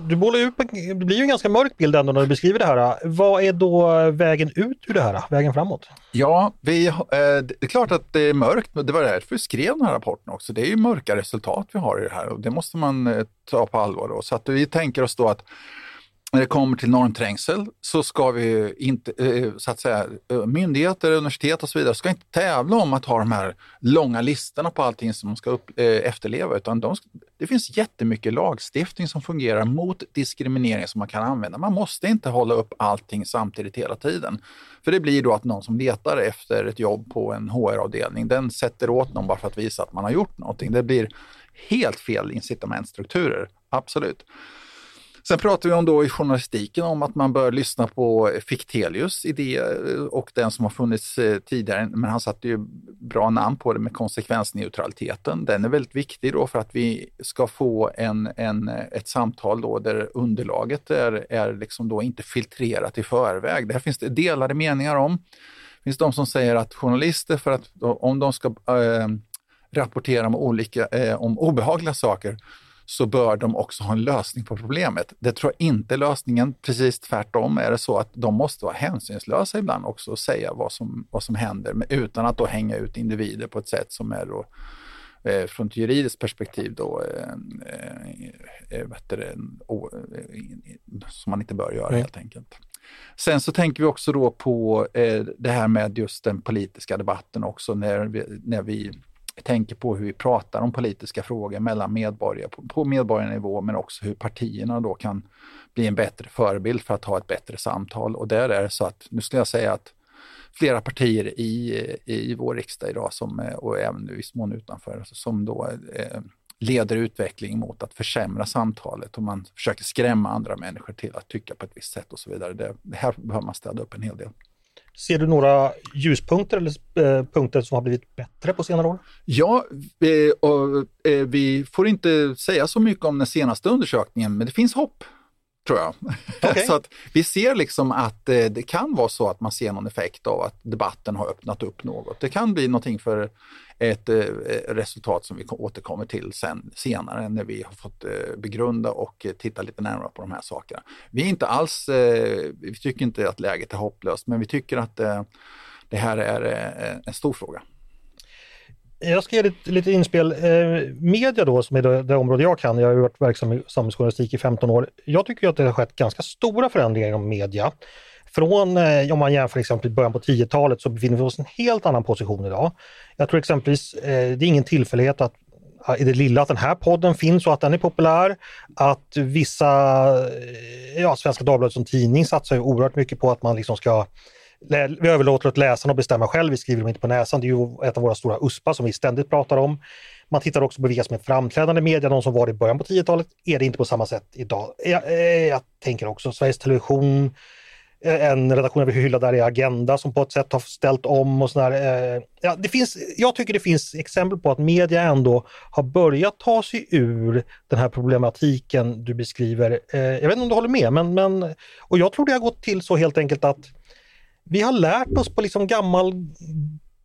Du målar upp, det blir ju en ganska mörk bild ändå när du beskriver det här. Vad är då vägen ut ur det här, vägen framåt? Ja, vi, eh, det är klart att det är mörkt, det var därför vi skrev den här rapporten också. Det är ju mörka resultat vi har i det här och det måste man eh, ta på allvar. Då. Så att vi tänker oss då att när det kommer till normträngsel så ska vi inte, eh, så att säga, eh, myndigheter, universitet och så vidare ska inte tävla om att ha de här långa listorna på allting som man ska upp, eh, efterleva, utan de, det finns jättemycket lagstiftning som fungerar mot diskriminering som man kan använda. Man måste inte hålla upp allting samtidigt hela tiden. För det blir då att någon som letar efter ett jobb på en HR-avdelning, den sätter åt någon bara för att visa att man har gjort någonting. Det blir helt fel incitamentstrukturer, absolut. Sen pratar vi om då i journalistiken om att man bör lyssna på Fichtelius idé eh, och den som har funnits eh, tidigare, men han satte ju bra namn på det med konsekvensneutraliteten. Den är väldigt viktig då för att vi ska få en, en, eh, ett samtal då där underlaget är, är liksom då inte filtrerat i förväg. Det här finns det delade meningar om. Det finns de som säger att journalister, för att om de ska äh, rapportera om, olika, äh, om obehagliga saker så bör de också ha en lösning på problemet. Det tror jag inte är lösningen. Precis tvärtom är det så att de måste vara hänsynslösa ibland också och säga vad som, vad som händer men utan att då hänga ut individer på ett sätt som är då eh, från ett juridiskt perspektiv då, eh, eh, det, oh, som man inte bör göra mm. helt enkelt. Sen så tänker vi också då på eh, det här med just den politiska debatten också när vi, när vi tänker på hur vi pratar om politiska frågor mellan medborgare på, på medborgarnivå men också hur partierna då kan bli en bättre förebild för att ha ett bättre samtal. Och där är det så att, nu skulle jag säga att flera partier i, i vår riksdag idag som, och även i viss mån utanför som då eh, leder utveckling mot att försämra samtalet och man försöker skrämma andra människor till att tycka på ett visst sätt och så vidare. Det, det här behöver man städa upp en hel del. Ser du några ljuspunkter eller eh, punkter som har blivit bättre på senare år? Ja, eh, och, eh, vi får inte säga så mycket om den senaste undersökningen, men det finns hopp tror jag. Okay. så att vi ser liksom att eh, det kan vara så att man ser någon effekt av att debatten har öppnat upp något. Det kan bli någonting för ett eh, resultat som vi återkommer till sen, senare när vi har fått eh, begrunda och titta lite närmare på de här sakerna. Vi är inte alls, vi tycker inte att läget är hopplöst, men vi tycker att det här är en stor fråga. Jag ska ge lite, lite inspel. Eh, media då, som är det, det område jag kan, jag har varit verksam i samhällsjournalistik i 15 år. Jag tycker att det har skett ganska stora förändringar inom media. Från, eh, om man jämför exempel början på 10-talet så befinner vi oss i en helt annan position idag. Jag tror exempelvis, eh, det är ingen tillfällighet att i det lilla att den här podden finns och att den är populär. Att vissa, eh, ja Svenska Dagbladet som tidning satsar ju oerhört mycket på att man liksom ska vi överlåter åt läsarna att bestämma själv, vi skriver dem inte på näsan. Det är ju ett av våra stora USPA som vi ständigt pratar om. Man tittar också på vilka som är framträdande media, de som var i början på 10-talet är det inte på samma sätt idag. Jag, eh, jag tänker också Sveriges Television, eh, en redaktion vi hyllar där är Agenda som på ett sätt har ställt om och sådär. Eh, ja, det finns, jag tycker det finns exempel på att media ändå har börjat ta sig ur den här problematiken du beskriver. Jag vet inte om du håller med, men, men och jag tror det har gått till så helt enkelt att vi har lärt oss på liksom gammal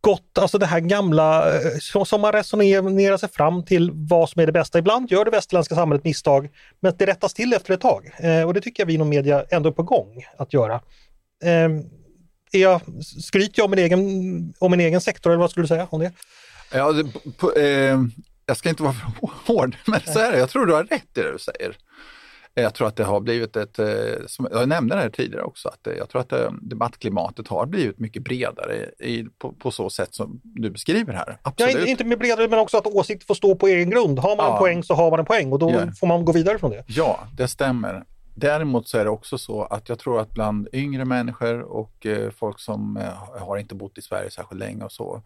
gott, alltså det här gamla eh, som man resonerar sig fram till vad som är det bästa. Ibland gör det västerländska samhället misstag, men det rättas till efter ett tag. Eh, och det tycker jag vi inom media ändå är på gång att göra. Eh, är jag, skryter jag om min, egen, om min egen sektor eller vad skulle du säga om det? Ja, det, på, eh, jag ska inte vara för hård, men så är det. Jag tror du har rätt i det du säger. Jag tror att det har blivit ett, eh, som jag nämnde det här tidigare också, att eh, jag tror att eh, debattklimatet har blivit mycket bredare i, på, på så sätt som du beskriver här. Absolut. Ja, inte med bredare men också att åsikter får stå på egen grund. Har man ja. en poäng så har man en poäng och då ja. får man gå vidare från det. Ja, det stämmer. Däremot så är det också så att jag tror att bland yngre människor och folk som har inte bott i Sverige särskilt länge och så,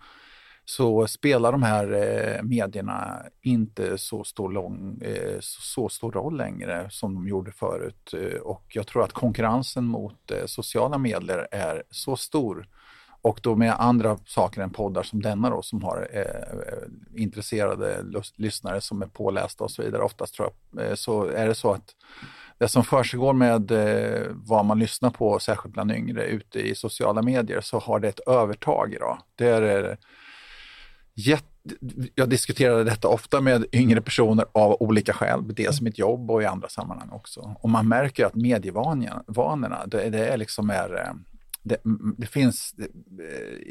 så spelar de här eh, medierna inte så stor, lång, eh, så stor roll längre som de gjorde förut. Eh, och jag tror att konkurrensen mot eh, sociala medier är så stor och då med andra saker än poddar som denna då som har eh, eh intresserade lyssnare som är pålästa och så vidare. Oftast tror jag, eh, så är det så att det som försiggår med eh, vad man lyssnar på, särskilt bland yngre, ute i sociala medier, så har det ett övertag idag. Det är eh, jag diskuterade detta ofta med yngre personer av olika skäl, dels i mitt jobb och i andra sammanhang också. Och man märker att medievanorna, det, det är liksom är eh, det, det, finns eh,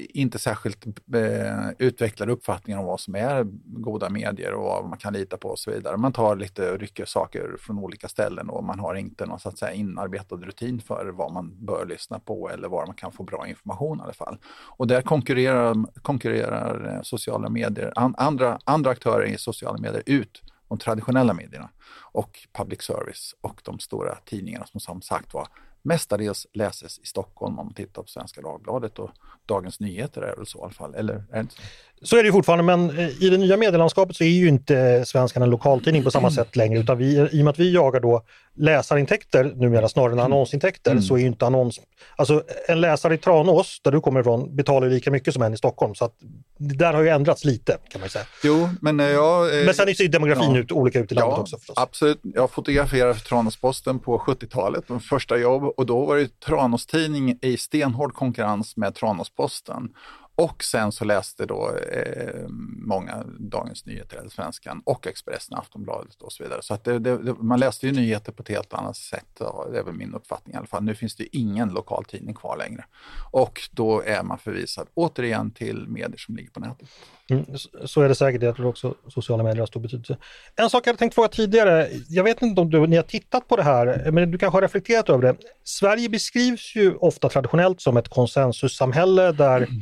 inte särskilt eh, utvecklade uppfattningar om vad som är goda medier och vad man kan lita på och så vidare. Man tar lite och rycker saker från olika ställen och man har inte någon så att säga, inarbetad rutin för vad man bör lyssna på eller var man kan få bra information i alla fall. Och där konkurrerar, konkurrerar eh, sociala medier, andra, andra aktörer i sociala medier ut de traditionella medierna och public service och de stora tidningarna som som sagt var mestadels läses i Stockholm om man tittar på Svenska Dagbladet och Dagens Nyheter är väl så i alla fall, eller är så? Så är det fortfarande, men eh, i det nya medielandskapet så är ju inte Svenskan en lokaltidning på samma mm. sätt längre, utan vi, i och med att vi jagar då läsarintäkter numera snarare än mm. annonsintäkter mm. så är ju inte annons... Alltså en läsare i Tranås, där du kommer ifrån, betalar lika mycket som en i Stockholm. Så att det där har ju ändrats lite kan man säga. Jo, men eh, jag... Eh, men sen ser ju demografin ja, ut olika ut i landet ja, också förstås. Absolut. Jag fotograferade för Tranåsposten på 70-talet, min första jobb, och då var det Tranås-tidning i stenhård konkurrens med Tranåsposten och sen så läste då eh, många Dagens Nyheter, eller Svenskan och Expressen, Aftonbladet och så vidare. Så att det, det, man läste ju nyheter på ett helt annat sätt. Det är väl min uppfattning i alla fall. Nu finns det ingen lokaltidning kvar längre. Och då är man förvisad återigen till medier som ligger på nätet. Mm, så är det säkert. Jag tror också sociala medier har stor betydelse. En sak jag tänkt fråga tidigare. Jag vet inte om du, ni har tittat på det här, men du kanske har reflekterat över det. Sverige beskrivs ju ofta traditionellt som ett konsensussamhälle där mm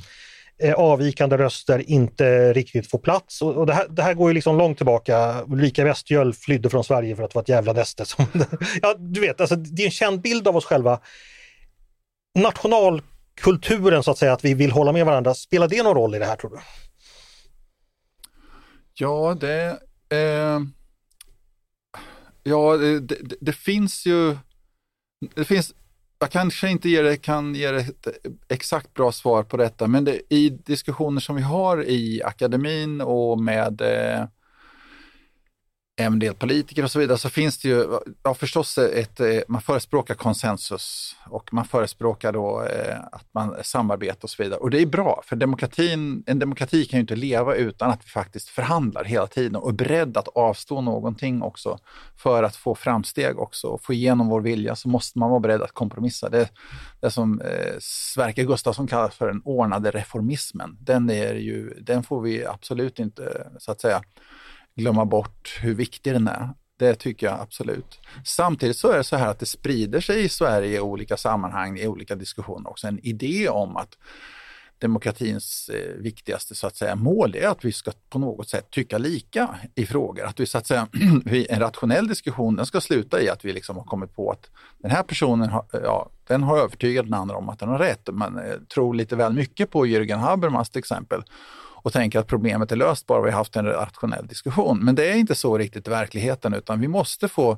Eh, avvikande röster inte riktigt får plats. Och, det, här, det här går ju liksom långt tillbaka. Ulrika Westgöl flydde från Sverige för att vara ett jävla näste. Som, ja, du vet, alltså, det är en känd bild av oss själva. Nationalkulturen så att säga, att vi vill hålla med varandra, spelar det någon roll i det här tror du? Ja, det, eh, ja, det, det, det finns ju det finns jag kanske inte ger kan ge ett exakt bra svar på detta, men det, i diskussioner som vi har i akademin och med eh, en del politiker och så vidare så finns det ju, ja förstås, ett, eh, man förespråkar konsensus och man förespråkar då eh, att man samarbetar och så vidare. Och det är bra, för demokratin, en demokrati kan ju inte leva utan att vi faktiskt förhandlar hela tiden och är beredda att avstå någonting också för att få framsteg också och få igenom vår vilja så måste man vara beredd att kompromissa. Det, det som eh, Sverker Gustafsson kallar för den ordnade reformismen, den, är ju, den får vi absolut inte så att säga glömma bort hur viktig den är. Det tycker jag absolut. Samtidigt så är det så här att det sprider sig i Sverige i olika sammanhang, i olika diskussioner också, en idé om att demokratins eh, viktigaste så att säga, mål är att vi ska på något sätt tycka lika i frågor. Att vi så att säga, en rationell diskussion den ska sluta i att vi liksom har kommit på att den här personen har, ja, den har övertygat den andra om att den har rätt. Man eh, tror lite väl mycket på Jürgen Habermas till exempel och tänker att problemet är löst bara vi haft en rationell diskussion. Men det är inte så riktigt i verkligheten utan vi måste få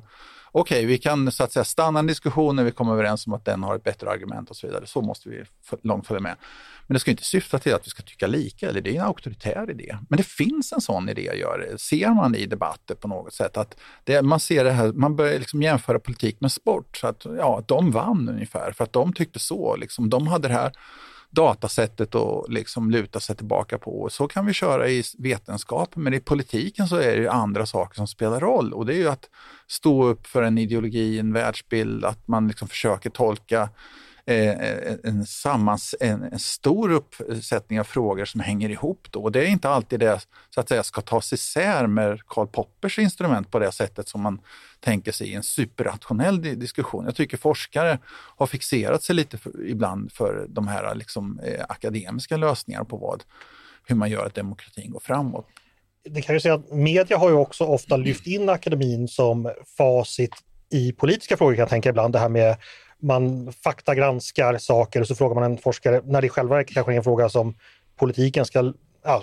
Okej, okay, vi kan så att säga stanna en diskussion när vi kommer överens om att den har ett bättre argument och så vidare. Så måste vi långt följa med. Men det ska inte syfta till att vi ska tycka lika, eller det är en auktoritär idé. Men det finns en sån idé, gör det. ser man i debatter på något sätt. att det, Man ser det här, man börjar liksom jämföra politik med sport. Så att ja, de vann ungefär för att de tyckte så. Liksom, de hade det här datasättet att liksom luta sig tillbaka på. Så kan vi köra i vetenskapen, men i politiken så är det andra saker som spelar roll och det är ju att stå upp för en ideologi, en världsbild, att man liksom försöker tolka Eh, eh, en, sammans, en, en, stor uppsättning av frågor som hänger ihop. Då. Och det är inte alltid det så att säga, ska tas isär med Karl Poppers instrument på det sättet som man tänker sig i en superrationell diskussion. Jag tycker forskare har fixerat sig lite för, ibland för de här liksom, eh, akademiska lösningarna på vad, hur man gör att demokratin går framåt. Det kan ju säga att media har ju också ofta lyft in akademin som facit i politiska frågor kan jag tänka ibland. Det här med man faktagranskar saker och så frågar man en forskare, när det i själva verket kanske är en fråga som politiken ska... Ja,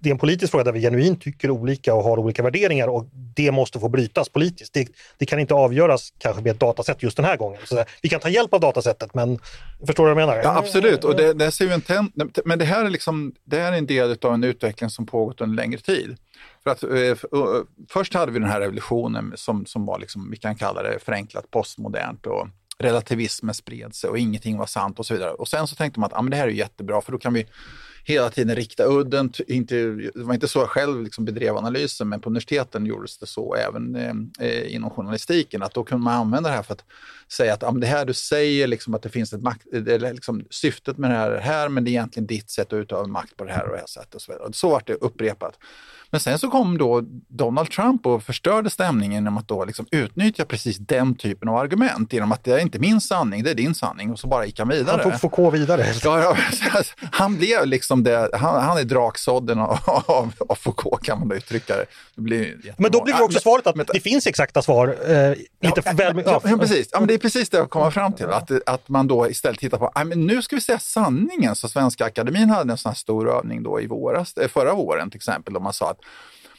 det är en politisk fråga där vi genuint tycker olika och har olika värderingar och det måste få brytas politiskt. Det, det kan inte avgöras kanske med ett datasätt just den här gången. Så vi kan ta hjälp av datasättet men förstår du vad jag menar? Ja, absolut, och det, det ser vi en men det här, är liksom, det här är en del av en utveckling som pågått under längre tid. För att, eh, eh, först hade vi den här revolutionen som, som var, liksom, vi kan kalla det förenklat postmodernt och relativismen spred sig och ingenting var sant och så vidare. Och sen så tänkte man att ah, men det här är jättebra för då kan vi hela tiden rikta udden. Inte, det var inte så jag själv liksom bedrev analysen, men på universiteten gjordes det så även eh, eh inom journalistiken, att då kunde man använda det här för att säga att ah, det här du säger, liksom, att det finns ett makt, eh, det liksom, syftet med det här, här, men det är egentligen ditt sätt att utöva makt på det här och det här sättet. Och så, vidare. så var det upprepat. Men sen så kom då Donald Trump och förstörde stämningen genom att då liksom utnyttja precis den typen av argument. Genom att det är inte min sanning, det är din sanning. Och så bara gick han vidare. Han tog Foucault vidare. Ja, han blev liksom det, han, han är draksådden av, av, av, Foucault kan man då uttrycka det. det blir men då blir det också svaret att men, det finns exakta svar. Eh, lite ja, väl, ja, ja, precis. Ja, men det är precis det jag kommer fram till. Att, att man då istället tittar på, men nu ska vi säga sanningen. Så Svenska Akademin hade en sån här stor övning då i våras, eh, förra våren till exempel, då man sa att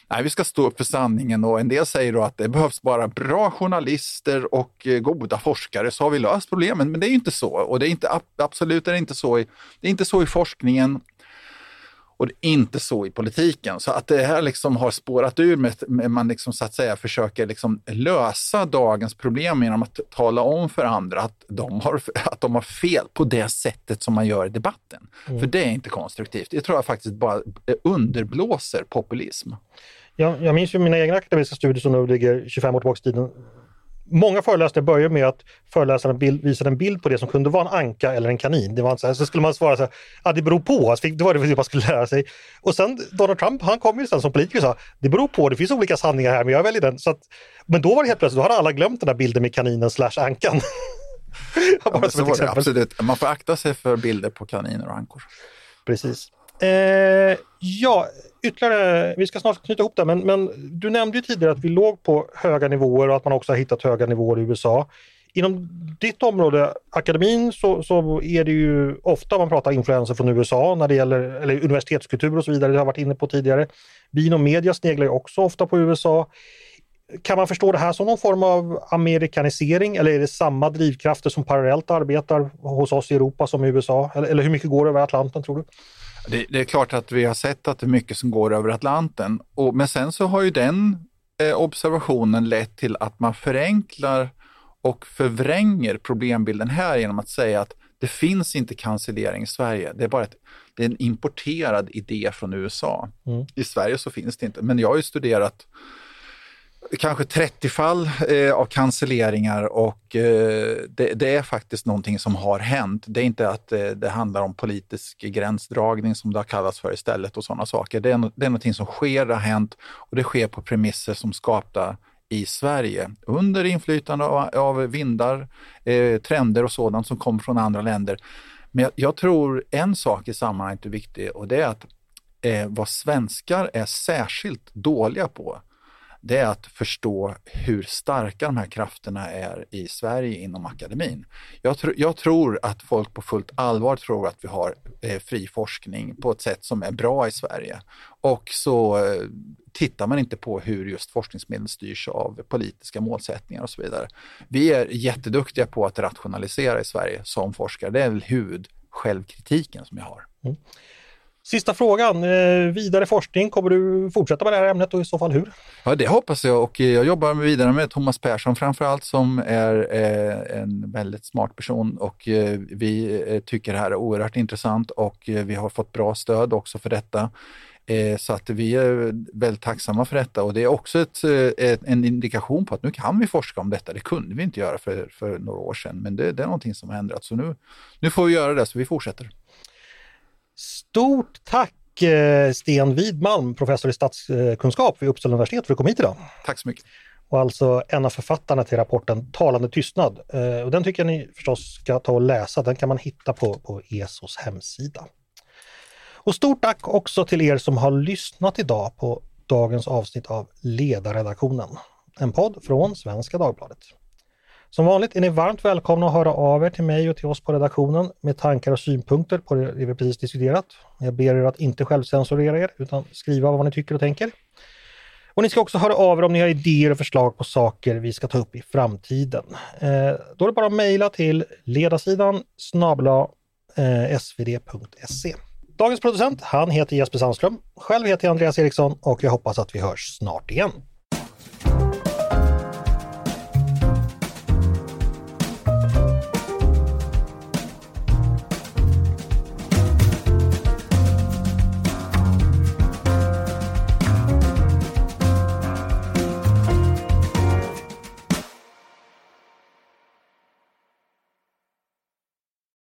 nej, vi ska stå upp för sanningen och en del säger då att det behövs bara bra journalister och eh, goda forskare så har vi löst problemen. Men det är ju inte så och det är inte, absolut är det inte så i, det är inte så i forskningen. Och det är inte så i politiken. Så att det här liksom har spårat ur med att man liksom så att säga försöker liksom lösa dagens problem genom att tala om för andra att de har, att de har fel på det sättet som man gör i debatten. Mm. För det är inte konstruktivt. Det tror jag faktiskt bara underblåser populism. Jag, jag minns ju mina egna akademiska studier som nu ligger 25 år tillbaka i tiden många föreläsare börjar med att föreläsaren bild, visade en bild på det som kunde vara en anka eller en kanin. Det var så, här, så skulle man svara så här, ja det beror på, det var det man skulle lära sig. Och sen Donald Trump, han kom ju sen som politiker och sa, det beror på, det finns olika sanningar här men jag väljer den. Så att, men då var det helt plötsligt, då hade alla glömt den där bilden med kaninen slash ankan. ja, så det, absolut. Man får akta sig för bilder på kaniner och ankor. Precis. Eh, ja, ytterligare, vi ska snart knyta ihop det, men, men du nämnde ju tidigare att vi låg på höga nivåer och att man också har hittat höga nivåer i USA. Inom ditt område, akademin, så, så är det ju ofta man pratar influenser från USA när det gäller eller universitetskultur och så vidare, det har jag varit inne på tidigare. Vi inom media sneglar ju också ofta på USA. Kan man förstå det här som någon form av amerikanisering eller är det samma drivkrafter som parallellt arbetar hos oss i Europa som i USA? Eller, eller hur mycket går över Atlanten tror du? Det, det, är klart att vi har sett att det är mycket som går över Atlanten. Och, men sen så har ju den eh, observationen lett till att man förenklar och förvränger problembilden här genom att säga att det finns inte cancellering i Sverige. Det är bara ett, det är en importerad idé från USA. Mm. I Sverige så finns det inte. Men jag har ju studerat kanske 30 fall eh, av cancelleringar och eh, det, det, är faktiskt någonting som har hänt. Det är inte att eh, det handlar om politisk gränsdragning som det har kallats för istället och sådana saker. Det är, no det är någonting som sker, det har hänt och det sker på premisser som skapta i Sverige under inflytande av, av vindar, eh, trender och sådant som kommer från andra länder. Men jag, jag, tror en sak i sammanhanget är viktig och det är att eh, vad svenskar är särskilt dåliga på, det är att förstå hur starka de här krafterna är i Sverige inom akademin. Jag, tr jag tror att folk på fullt allvar tror att vi har eh, fri forskning på ett sätt som är bra i Sverige. Och så eh, tittar man inte på hur just forskningsmedel styrs av politiska målsättningar och så vidare. Vi är jätteduktiga på att rationalisera i Sverige som forskare. Det är väl huvud självkritiken som jag har. Mm. Sista frågan, eh, vidare forskning, kommer du fortsätta med det här ämnet och i så fall hur? Ja, det hoppas jag och eh, jag jobbar vidare med Thomas Persson framförallt som är eh, en väldigt smart person och vi tycker det här är oerhört intressant och vi har fått bra stöd också för detta. Så att vi är väldigt tacksamma för detta och det är också ett, ett, en indikation på att nu kan vi forska om detta. Det kunde vi inte göra för, för några år sedan, men det, det är någonting som har ändrats. Så nu, nu får vi göra det, så vi fortsätter. Stort tack eh, Sten Widmalm, professor i statskunskap vid Uppsala universitet för att du kom hit idag. Tack så mycket. Och alltså en av författarna till rapporten Talande tystnad. Eh, och den tycker jag ni förstås ska ta och läsa. Den kan man hitta på, på ESOs hemsida. Och stort tack också till er som har lyssnat idag på dagens avsnitt av Ledarredaktionen. En podd från Svenska Dagbladet. Som vanligt är ni varmt välkomna att höra av er till mig och till oss på redaktionen med tankar och synpunkter på det vi precis diskuterat. Jag ber er att inte självcensurera er utan skriva vad ni tycker och tänker. Och ni ska också höra av er om ni har idéer och förslag på saker vi ska ta upp i framtiden. Eh, då är det bara att mejla till ledarsidan snabla eh, svd.se. Dagens producent, han heter Jesper Sandström. Själv heter jag Andreas Eriksson och jag hoppas att vi hörs snart igen.